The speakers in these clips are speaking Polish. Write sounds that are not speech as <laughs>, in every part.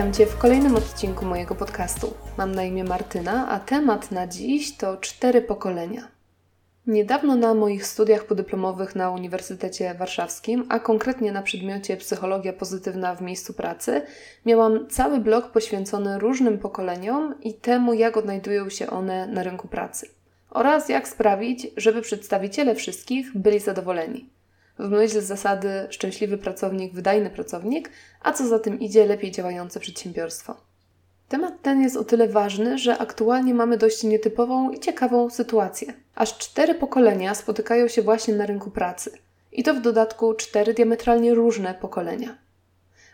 Witam Cię w kolejnym odcinku mojego podcastu. Mam na imię Martyna, a temat na dziś to cztery pokolenia. Niedawno na moich studiach podyplomowych na Uniwersytecie Warszawskim, a konkretnie na przedmiocie Psychologia Pozytywna w miejscu pracy, miałam cały blok poświęcony różnym pokoleniom i temu, jak odnajdują się one na rynku pracy. Oraz jak sprawić, żeby przedstawiciele wszystkich byli zadowoleni w myśl zasady szczęśliwy pracownik, wydajny pracownik, a co za tym idzie, lepiej działające przedsiębiorstwo. Temat ten jest o tyle ważny, że aktualnie mamy dość nietypową i ciekawą sytuację. Aż cztery pokolenia spotykają się właśnie na rynku pracy. I to w dodatku cztery diametralnie różne pokolenia.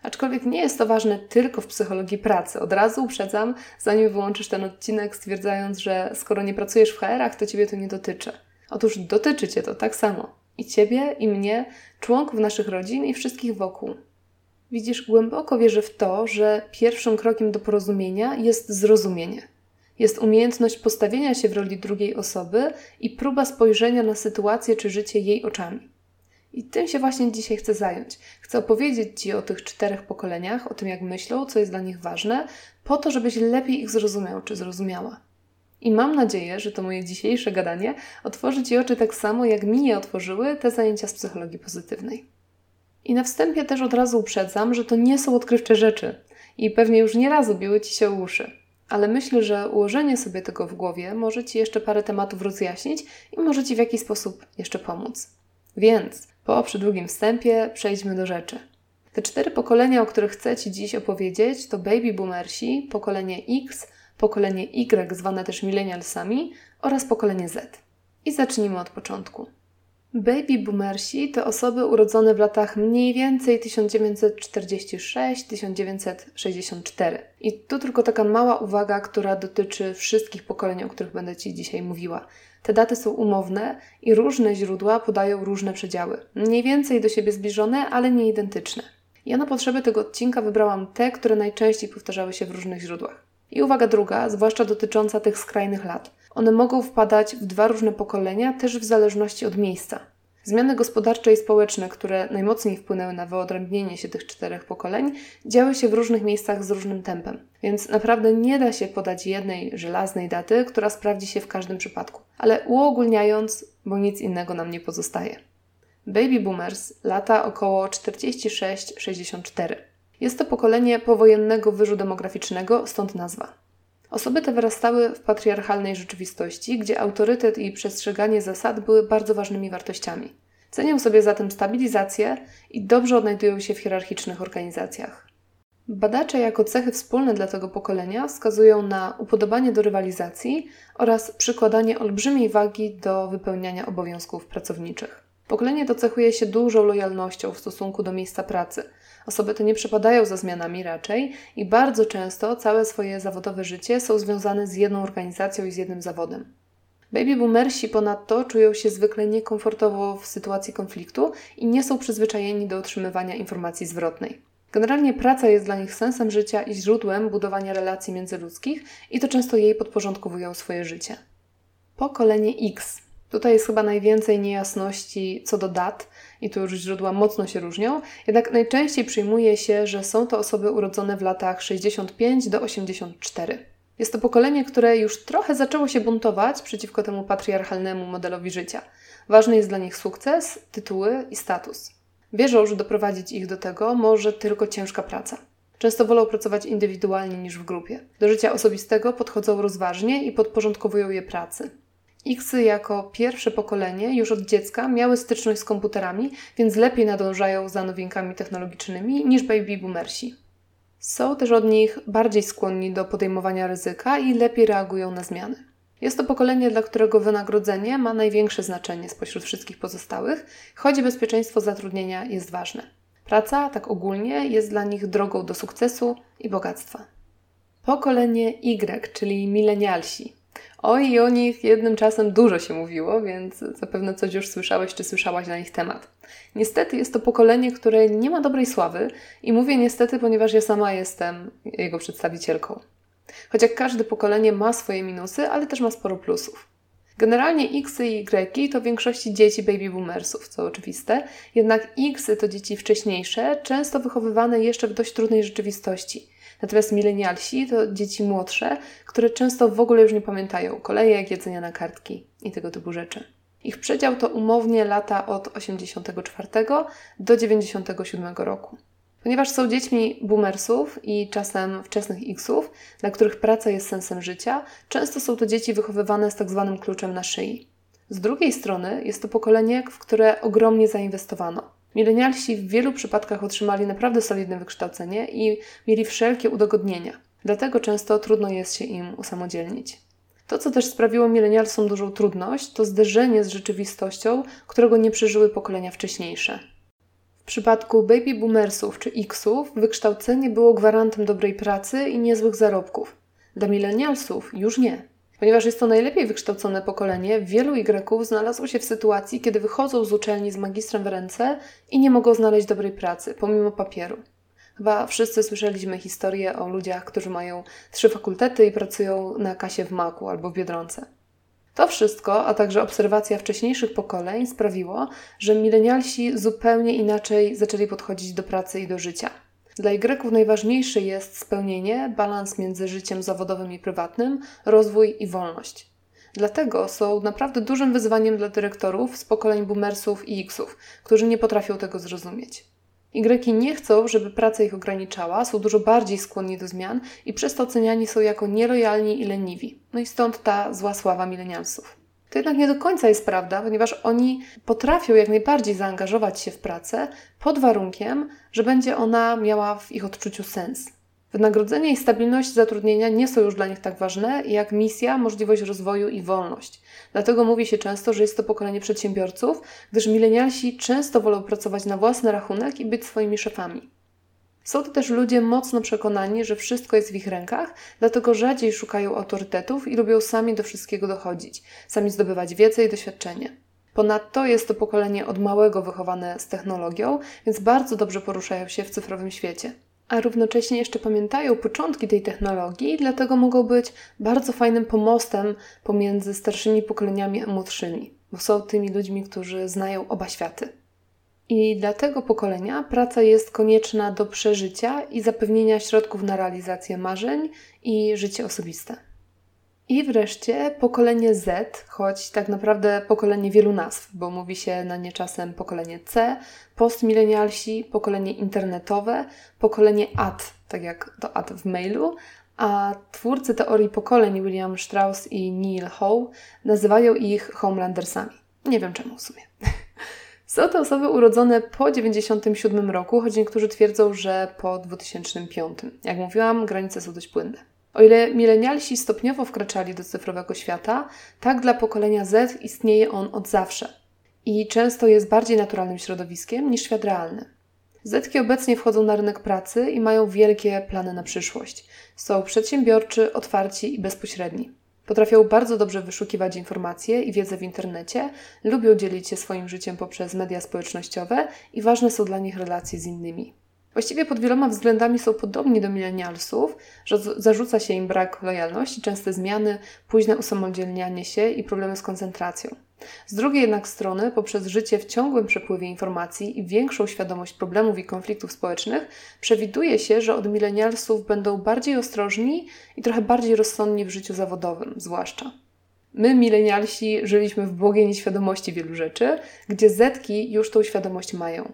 Aczkolwiek nie jest to ważne tylko w psychologii pracy. Od razu uprzedzam, zanim wyłączysz ten odcinek, stwierdzając, że skoro nie pracujesz w HR-ach, to ciebie to nie dotyczy. Otóż dotyczy cię to tak samo. I ciebie, i mnie, członków naszych rodzin i wszystkich wokół. Widzisz, głęboko wierzę w to, że pierwszym krokiem do porozumienia jest zrozumienie. Jest umiejętność postawienia się w roli drugiej osoby i próba spojrzenia na sytuację czy życie jej oczami. I tym się właśnie dzisiaj chcę zająć. Chcę opowiedzieć Ci o tych czterech pokoleniach, o tym jak myślą, co jest dla nich ważne, po to, żebyś lepiej ich zrozumiał czy zrozumiała. I mam nadzieję, że to moje dzisiejsze gadanie otworzy Ci oczy tak samo, jak mi je otworzyły te zajęcia z psychologii pozytywnej. I na wstępie też od razu uprzedzam, że to nie są odkrywcze rzeczy i pewnie już nie razu biły Ci się uszy. Ale myślę, że ułożenie sobie tego w głowie może Ci jeszcze parę tematów rozjaśnić i może Ci w jakiś sposób jeszcze pomóc. Więc po przydługim wstępie przejdźmy do rzeczy. Te cztery pokolenia, o których chcę Ci dziś opowiedzieć, to baby boomersi, pokolenie X, pokolenie Y, zwane też millennialsami, oraz pokolenie Z. I zacznijmy od początku. Baby boomersi to osoby urodzone w latach mniej więcej 1946-1964. I tu tylko taka mała uwaga, która dotyczy wszystkich pokoleń, o których będę Ci dzisiaj mówiła. Te daty są umowne i różne źródła podają różne przedziały. Mniej więcej do siebie zbliżone, ale nie identyczne. Ja na potrzeby tego odcinka wybrałam te, które najczęściej powtarzały się w różnych źródłach. I uwaga druga, zwłaszcza dotycząca tych skrajnych lat. One mogą wpadać w dwa różne pokolenia, też w zależności od miejsca. Zmiany gospodarcze i społeczne, które najmocniej wpłynęły na wyodrębnienie się tych czterech pokoleń, działy się w różnych miejscach z różnym tempem. Więc naprawdę nie da się podać jednej żelaznej daty, która sprawdzi się w każdym przypadku. Ale uogólniając, bo nic innego nam nie pozostaje. Baby boomers lata około 46-64. Jest to pokolenie powojennego wyżu demograficznego, stąd nazwa. Osoby te wyrastały w patriarchalnej rzeczywistości, gdzie autorytet i przestrzeganie zasad były bardzo ważnymi wartościami. Cenią sobie zatem stabilizację i dobrze odnajdują się w hierarchicznych organizacjach. Badacze jako cechy wspólne dla tego pokolenia wskazują na upodobanie do rywalizacji oraz przykładanie olbrzymiej wagi do wypełniania obowiązków pracowniczych. Pokolenie to cechuje się dużą lojalnością w stosunku do miejsca pracy – Osoby te nie przepadają za zmianami raczej i bardzo często całe swoje zawodowe życie są związane z jedną organizacją i z jednym zawodem. Baby boomersi ponadto czują się zwykle niekomfortowo w sytuacji konfliktu i nie są przyzwyczajeni do otrzymywania informacji zwrotnej. Generalnie praca jest dla nich sensem życia i źródłem budowania relacji międzyludzkich i to często jej podporządkowują swoje życie. Pokolenie X Tutaj jest chyba najwięcej niejasności co do dat, i tu już źródła mocno się różnią, jednak najczęściej przyjmuje się, że są to osoby urodzone w latach 65 do 84. Jest to pokolenie, które już trochę zaczęło się buntować przeciwko temu patriarchalnemu modelowi życia. Ważny jest dla nich sukces, tytuły i status. Wierzą, że doprowadzić ich do tego może tylko ciężka praca. Często wolą pracować indywidualnie niż w grupie. Do życia osobistego podchodzą rozważnie i podporządkowują je pracy. Xy jako pierwsze pokolenie już od dziecka miały styczność z komputerami, więc lepiej nadążają za nowinkami technologicznymi niż baby boomersi. Są też od nich bardziej skłonni do podejmowania ryzyka i lepiej reagują na zmiany. Jest to pokolenie, dla którego wynagrodzenie ma największe znaczenie spośród wszystkich pozostałych, choć bezpieczeństwo zatrudnienia jest ważne. Praca, tak ogólnie, jest dla nich drogą do sukcesu i bogactwa. Pokolenie Y, czyli milenialsi, Oj, i o nich jednym czasem dużo się mówiło, więc zapewne coś już słyszałeś czy słyszałaś na ich temat. Niestety jest to pokolenie, które nie ma dobrej sławy i mówię niestety, ponieważ ja sama jestem jego przedstawicielką. Choć jak każde pokolenie ma swoje minusy, ale też ma sporo plusów. Generalnie X i Y to w większości dzieci baby boomersów, co oczywiste, jednak X to dzieci wcześniejsze, często wychowywane jeszcze w dość trudnej rzeczywistości. Natomiast milenialsi to dzieci młodsze, które często w ogóle już nie pamiętają kolejek, jedzenia na kartki i tego typu rzeczy. Ich przedział to umownie lata od 84 do 97 roku. Ponieważ są dziećmi boomersów i czasem wczesnych Xów, dla których praca jest sensem życia, często są to dzieci wychowywane z tak zwanym kluczem na szyi. Z drugiej strony jest to pokolenie, w które ogromnie zainwestowano. Milenialsi w wielu przypadkach otrzymali naprawdę solidne wykształcenie i mieli wszelkie udogodnienia. Dlatego często trudno jest się im usamodzielnić. To, co też sprawiło milenialsom dużą trudność, to zderzenie z rzeczywistością, którego nie przeżyły pokolenia wcześniejsze. W przypadku baby boomersów czy Xów wykształcenie było gwarantem dobrej pracy i niezłych zarobków. Dla milenialsów już nie. Ponieważ jest to najlepiej wykształcone pokolenie, wielu Y znalazło się w sytuacji, kiedy wychodzą z uczelni z magistrem w ręce i nie mogą znaleźć dobrej pracy, pomimo papieru. Chyba wszyscy słyszeliśmy historię o ludziach, którzy mają trzy fakultety i pracują na kasie w Maku albo w Biedronce. To wszystko, a także obserwacja wcześniejszych pokoleń sprawiło, że milenialsi zupełnie inaczej zaczęli podchodzić do pracy i do życia. Dla Y najważniejsze jest spełnienie, balans między życiem zawodowym i prywatnym, rozwój i wolność. Dlatego są naprawdę dużym wyzwaniem dla dyrektorów z pokoleń boomersów i Xów, którzy nie potrafią tego zrozumieć. Y nie chcą, żeby praca ich ograniczała, są dużo bardziej skłonni do zmian i przez to oceniani są jako nielojalni i leniwi. No i stąd ta zła sława milenialsów. To jednak nie do końca jest prawda, ponieważ oni potrafią jak najbardziej zaangażować się w pracę pod warunkiem, że będzie ona miała w ich odczuciu sens. Wynagrodzenie i stabilność zatrudnienia nie są już dla nich tak ważne jak misja, możliwość rozwoju i wolność. Dlatego mówi się często, że jest to pokolenie przedsiębiorców, gdyż milenialsi często wolą pracować na własny rachunek i być swoimi szefami. Są to też ludzie mocno przekonani, że wszystko jest w ich rękach, dlatego rzadziej szukają autorytetów i lubią sami do wszystkiego dochodzić, sami zdobywać wiedzę i doświadczenie. Ponadto jest to pokolenie od małego wychowane z technologią, więc bardzo dobrze poruszają się w cyfrowym świecie. A równocześnie jeszcze pamiętają początki tej technologii, dlatego mogą być bardzo fajnym pomostem pomiędzy starszymi pokoleniami a młodszymi, bo są tymi ludźmi, którzy znają oba światy. I dla tego pokolenia praca jest konieczna do przeżycia i zapewnienia środków na realizację marzeń i życie osobiste. I wreszcie pokolenie Z, choć tak naprawdę pokolenie wielu nazw, bo mówi się na nie czasem pokolenie C, postmilenialsi, pokolenie internetowe, pokolenie AD, tak jak to AD w mailu, a twórcy teorii pokoleń William Strauss i Neil Howe nazywają ich Homelandersami. Nie wiem czemu w sumie. <laughs> Są to osoby urodzone po 1997 roku, choć niektórzy twierdzą, że po 2005. Jak mówiłam, granice są dość płynne. O ile milenialsi stopniowo wkraczali do cyfrowego świata, tak dla pokolenia Z istnieje on od zawsze i często jest bardziej naturalnym środowiskiem niż świat realny. Zetki obecnie wchodzą na rynek pracy i mają wielkie plany na przyszłość. Są przedsiębiorczy, otwarci i bezpośredni. Potrafią bardzo dobrze wyszukiwać informacje i wiedzę w internecie, lubią dzielić się swoim życiem poprzez media społecznościowe i ważne są dla nich relacje z innymi. Właściwie pod wieloma względami są podobni do milenialsów, że zarzuca się im brak lojalności, częste zmiany, późne usamodzielnianie się i problemy z koncentracją. Z drugiej jednak strony, poprzez życie w ciągłym przepływie informacji i większą świadomość problemów i konfliktów społecznych, przewiduje się, że od milenialsów będą bardziej ostrożni i trochę bardziej rozsądni w życiu zawodowym, zwłaszcza. My, milenialsi, żyliśmy w błogiej nieświadomości wielu rzeczy, gdzie Zetki już tą świadomość mają.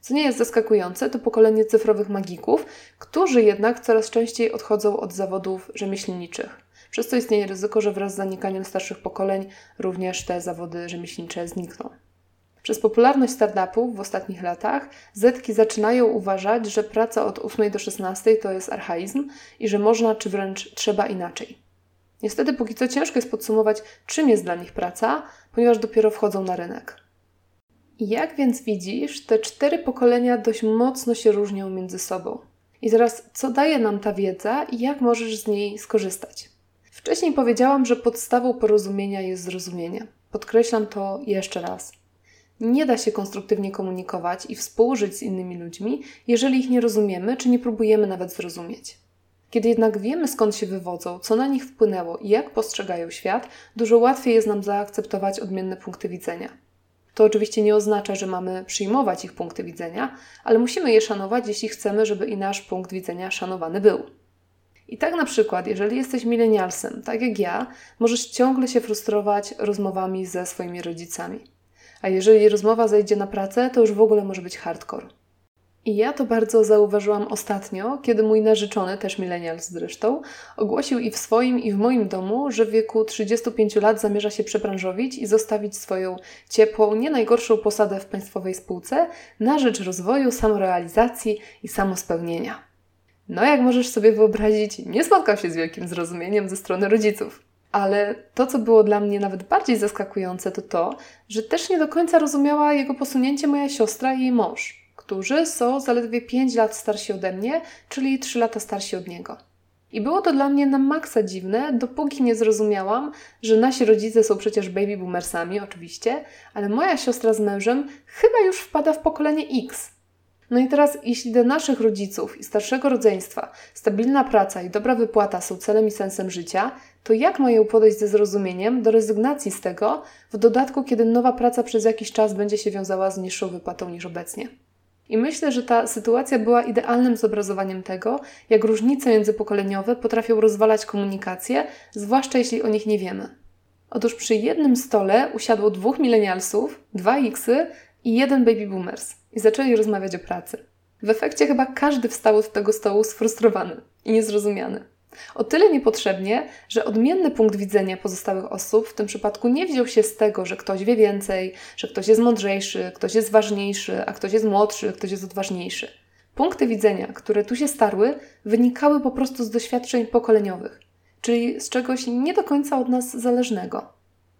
Co nie jest zaskakujące, to pokolenie cyfrowych magików, którzy jednak coraz częściej odchodzą od zawodów rzemieślniczych. Przez to istnieje ryzyko, że wraz z zanikaniem starszych pokoleń również te zawody rzemieślnicze znikną. Przez popularność startupów w ostatnich latach Zetki zaczynają uważać, że praca od 8 do 16 to jest archaizm i że można czy wręcz trzeba inaczej. Niestety póki co ciężko jest podsumować, czym jest dla nich praca, ponieważ dopiero wchodzą na rynek. Jak więc widzisz, te cztery pokolenia dość mocno się różnią między sobą. I teraz, co daje nam ta wiedza i jak możesz z niej skorzystać? Wcześniej powiedziałam, że podstawą porozumienia jest zrozumienie. Podkreślam to jeszcze raz. Nie da się konstruktywnie komunikować i współżyć z innymi ludźmi, jeżeli ich nie rozumiemy czy nie próbujemy nawet zrozumieć. Kiedy jednak wiemy skąd się wywodzą, co na nich wpłynęło i jak postrzegają świat, dużo łatwiej jest nam zaakceptować odmienne punkty widzenia. To oczywiście nie oznacza, że mamy przyjmować ich punkty widzenia, ale musimy je szanować, jeśli chcemy, żeby i nasz punkt widzenia szanowany był. I tak na przykład, jeżeli jesteś milenialsem, tak jak ja, możesz ciągle się frustrować rozmowami ze swoimi rodzicami. A jeżeli rozmowa zejdzie na pracę, to już w ogóle może być hardcore. I ja to bardzo zauważyłam ostatnio, kiedy mój narzeczony, też milenial zresztą, ogłosił i w swoim, i w moim domu, że w wieku 35 lat zamierza się przebranżowić i zostawić swoją ciepłą, nie najgorszą posadę w państwowej spółce na rzecz rozwoju, samorealizacji i samospełnienia. No, jak możesz sobie wyobrazić, nie spotkał się z wielkim zrozumieniem ze strony rodziców. Ale to, co było dla mnie nawet bardziej zaskakujące, to to, że też nie do końca rozumiała jego posunięcie moja siostra i jej mąż którzy są zaledwie 5 lat starsi ode mnie, czyli 3 lata starsi od niego. I było to dla mnie na maksa dziwne, dopóki nie zrozumiałam, że nasi rodzice są przecież baby boomersami, oczywiście, ale moja siostra z mężem chyba już wpada w pokolenie X. No i teraz, jeśli dla naszych rodziców i starszego rodzeństwa stabilna praca i dobra wypłata są celem i sensem życia, to jak mają podejść ze zrozumieniem do rezygnacji z tego, w dodatku, kiedy nowa praca przez jakiś czas będzie się wiązała z niższą wypłatą niż obecnie? I myślę, że ta sytuacja była idealnym zobrazowaniem tego, jak różnice międzypokoleniowe potrafią rozwalać komunikację, zwłaszcza jeśli o nich nie wiemy. Otóż przy jednym stole usiadło dwóch milenialsów, dwa Xy i jeden baby boomers i zaczęli rozmawiać o pracy. W efekcie chyba każdy wstał od tego stołu sfrustrowany i niezrozumiany. O tyle niepotrzebnie, że odmienny punkt widzenia pozostałych osób w tym przypadku nie wziął się z tego, że ktoś wie więcej, że ktoś jest mądrzejszy, ktoś jest ważniejszy, a ktoś jest młodszy, ktoś jest odważniejszy. Punkty widzenia, które tu się starły, wynikały po prostu z doświadczeń pokoleniowych, czyli z czegoś nie do końca od nas zależnego.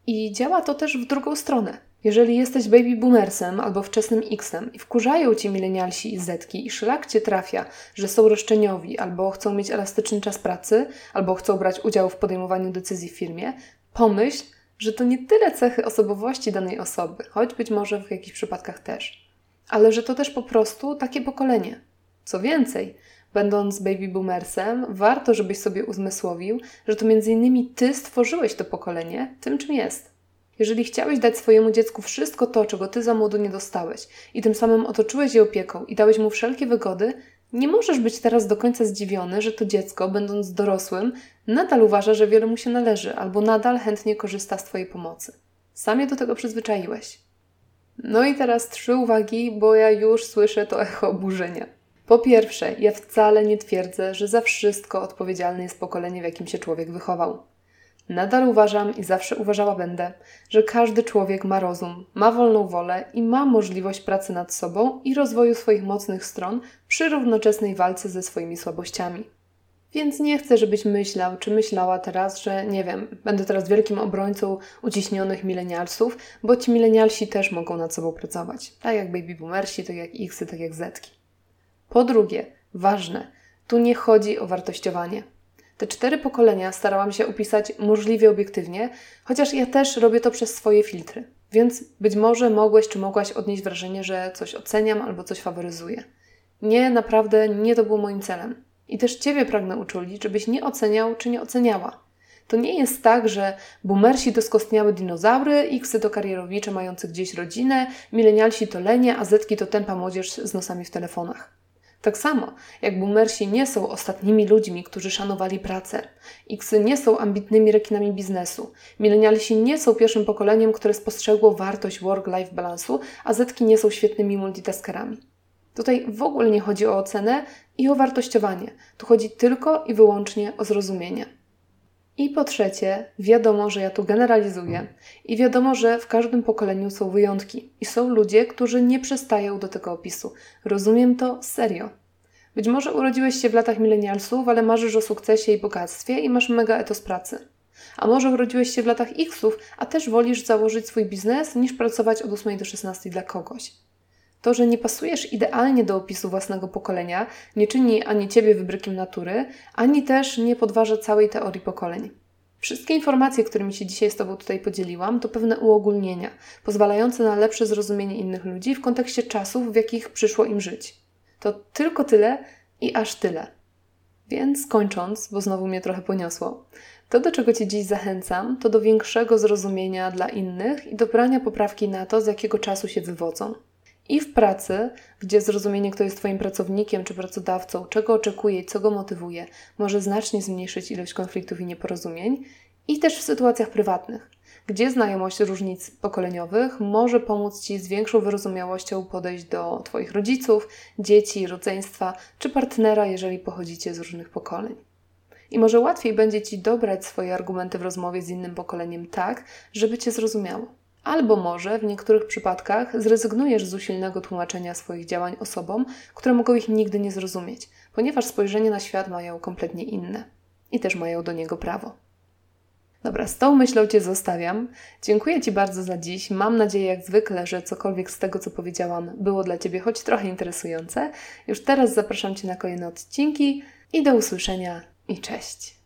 I działa to też w drugą stronę. Jeżeli jesteś baby boomersem albo wczesnym Xem i wkurzają cię milenialsi i zetki i szlak cię trafia, że są roszczeniowi albo chcą mieć elastyczny czas pracy, albo chcą brać udział w podejmowaniu decyzji w firmie, pomyśl, że to nie tyle cechy osobowości danej osoby, choć być może w jakichś przypadkach też, ale że to też po prostu takie pokolenie. Co więcej, będąc baby boomersem, warto, żebyś sobie uzmysłowił, że to między innymi ty stworzyłeś to pokolenie tym, czym jest. Jeżeli chciałeś dać swojemu dziecku wszystko to, czego ty za młodu nie dostałeś, i tym samym otoczyłeś je opieką i dałeś mu wszelkie wygody, nie możesz być teraz do końca zdziwiony, że to dziecko, będąc dorosłym, nadal uważa, że wiele mu się należy, albo nadal chętnie korzysta z Twojej pomocy. Sam je do tego przyzwyczaiłeś. No i teraz trzy uwagi, bo ja już słyszę to echo oburzenia. Po pierwsze, ja wcale nie twierdzę, że za wszystko odpowiedzialne jest pokolenie, w jakim się człowiek wychował. Nadal uważam i zawsze uważała będę, że każdy człowiek ma rozum, ma wolną wolę i ma możliwość pracy nad sobą i rozwoju swoich mocnych stron przy równoczesnej walce ze swoimi słabościami. Więc nie chcę, żebyś myślał, czy myślała teraz, że nie wiem, będę teraz wielkim obrońcą uciśnionych milenialsów, bo ci milenialsi też mogą nad sobą pracować. Tak jak baby boomersi, tak jak Xy, tak jak Zetki. Po drugie, ważne, tu nie chodzi o wartościowanie. Te cztery pokolenia starałam się opisać możliwie obiektywnie, chociaż ja też robię to przez swoje filtry. Więc być może mogłeś czy mogłaś odnieść wrażenie, że coś oceniam albo coś faworyzuję. Nie, naprawdę nie to było moim celem. I też Ciebie pragnę uczulić, żebyś nie oceniał czy nie oceniała. To nie jest tak, że boomersi to skostniałe dinozaury, xy to karierowicze mające gdzieś rodzinę, milenialsi to lenie, a zetki to tempa młodzież z nosami w telefonach. Tak samo, jak boomersi nie są ostatnimi ludźmi, którzy szanowali pracę. Xy nie są ambitnymi rekinami biznesu. Milenialsi nie są pierwszym pokoleniem, które spostrzegło wartość work-life balansu, a Zetki nie są świetnymi multitaskerami. Tutaj w ogóle nie chodzi o ocenę i o wartościowanie. Tu chodzi tylko i wyłącznie o zrozumienie. I po trzecie, wiadomo, że ja tu generalizuję i wiadomo, że w każdym pokoleniu są wyjątki i są ludzie, którzy nie przystają do tego opisu. Rozumiem to serio. Być może urodziłeś się w latach milenialsów, ale marzysz o sukcesie i bogactwie i masz mega etos pracy. A może urodziłeś się w latach Xów, a też wolisz założyć swój biznes niż pracować od 8 do 16 dla kogoś. To, że nie pasujesz idealnie do opisu własnego pokolenia, nie czyni ani ciebie wybrykiem natury, ani też nie podważa całej teorii pokoleń. Wszystkie informacje, którymi się dzisiaj z Tobą tutaj podzieliłam, to pewne uogólnienia, pozwalające na lepsze zrozumienie innych ludzi w kontekście czasów, w jakich przyszło im żyć. To tylko tyle i aż tyle. Więc kończąc, bo znowu mnie trochę poniosło, to do czego Cię dziś zachęcam, to do większego zrozumienia dla innych i dobrania poprawki na to, z jakiego czasu się wywodzą. I w pracy, gdzie zrozumienie, kto jest Twoim pracownikiem czy pracodawcą, czego oczekuje i co go motywuje, może znacznie zmniejszyć ilość konfliktów i nieporozumień, i też w sytuacjach prywatnych, gdzie znajomość różnic pokoleniowych może pomóc Ci z większą wyrozumiałością podejść do Twoich rodziców, dzieci, rodzeństwa czy partnera, jeżeli pochodzicie z różnych pokoleń. I może łatwiej będzie Ci dobrać swoje argumenty w rozmowie z innym pokoleniem tak, żeby Cię zrozumiało. Albo może w niektórych przypadkach zrezygnujesz z usilnego tłumaczenia swoich działań osobom, które mogą ich nigdy nie zrozumieć, ponieważ spojrzenie na świat mają kompletnie inne i też mają do niego prawo. Dobra, z tą myślą Cię zostawiam. Dziękuję Ci bardzo za dziś. Mam nadzieję, jak zwykle, że cokolwiek z tego, co powiedziałam, było dla Ciebie choć trochę interesujące. Już teraz zapraszam Cię na kolejne odcinki i do usłyszenia i cześć.